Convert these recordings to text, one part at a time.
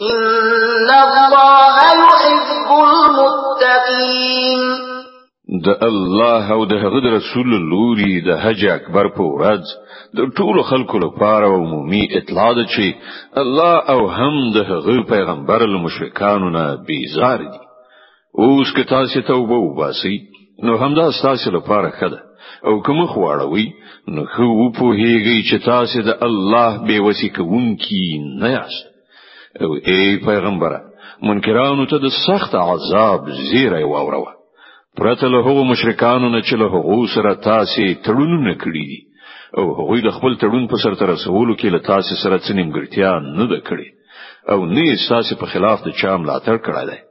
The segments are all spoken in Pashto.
ان الله يحب المتقين د الله او د هغه رسول لوري د حج اکبر په ورځ د ټولو خلکو لپاره عمومي اطلاع ده چې الله او هم د هغه پیغمبر له مشرکانو نه بیزار دي اوس که تاسو توبه وباسي نو همدا تاسو لپاره ښه ده او که مخ واړوي نو خو په هیږي چې تاسو د الله به وسی کوونکی نه یاست او ای پیغمبره منکرانو ته د سخت عذاب زیری واوروه پرته له هغو مشرکانو نه چې له هغو سره تاسو تړونونه کړی دي او هغوی د خپل تړون په سر تر رسولو کې له تاسو سره څه نیمګړتیا نه ده کړې او نه یې تاسو په خلاف د چا ملاتړ کړی دی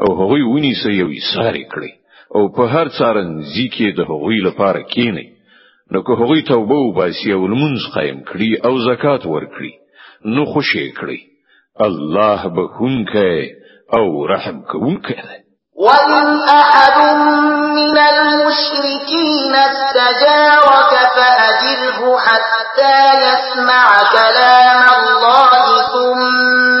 او هغوی ونی سي یو ساري کړی او په هر څارن ځکه د هغوی لپاره کینی نو که هغوی توبه او باسی او لمونز قائم کړي او زکات ورکړي نو خوشی کړي الله به هونکه او رحم کوونکه ده وَإِنْ أَحَدٌ مِّنَ الْمُشْرِكِينَ اسْتَجَارَكَ فَأَجِرْهُ حَتَّى يَسْمَعَ كَلَامَ اللَّهِ ثُمَّ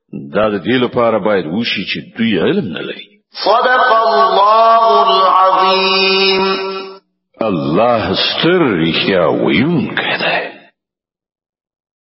دا د دې لپاره باید وشي چې دوی علم نه لري صدق الله العظیم الله ستر رښتیا ویونکی دی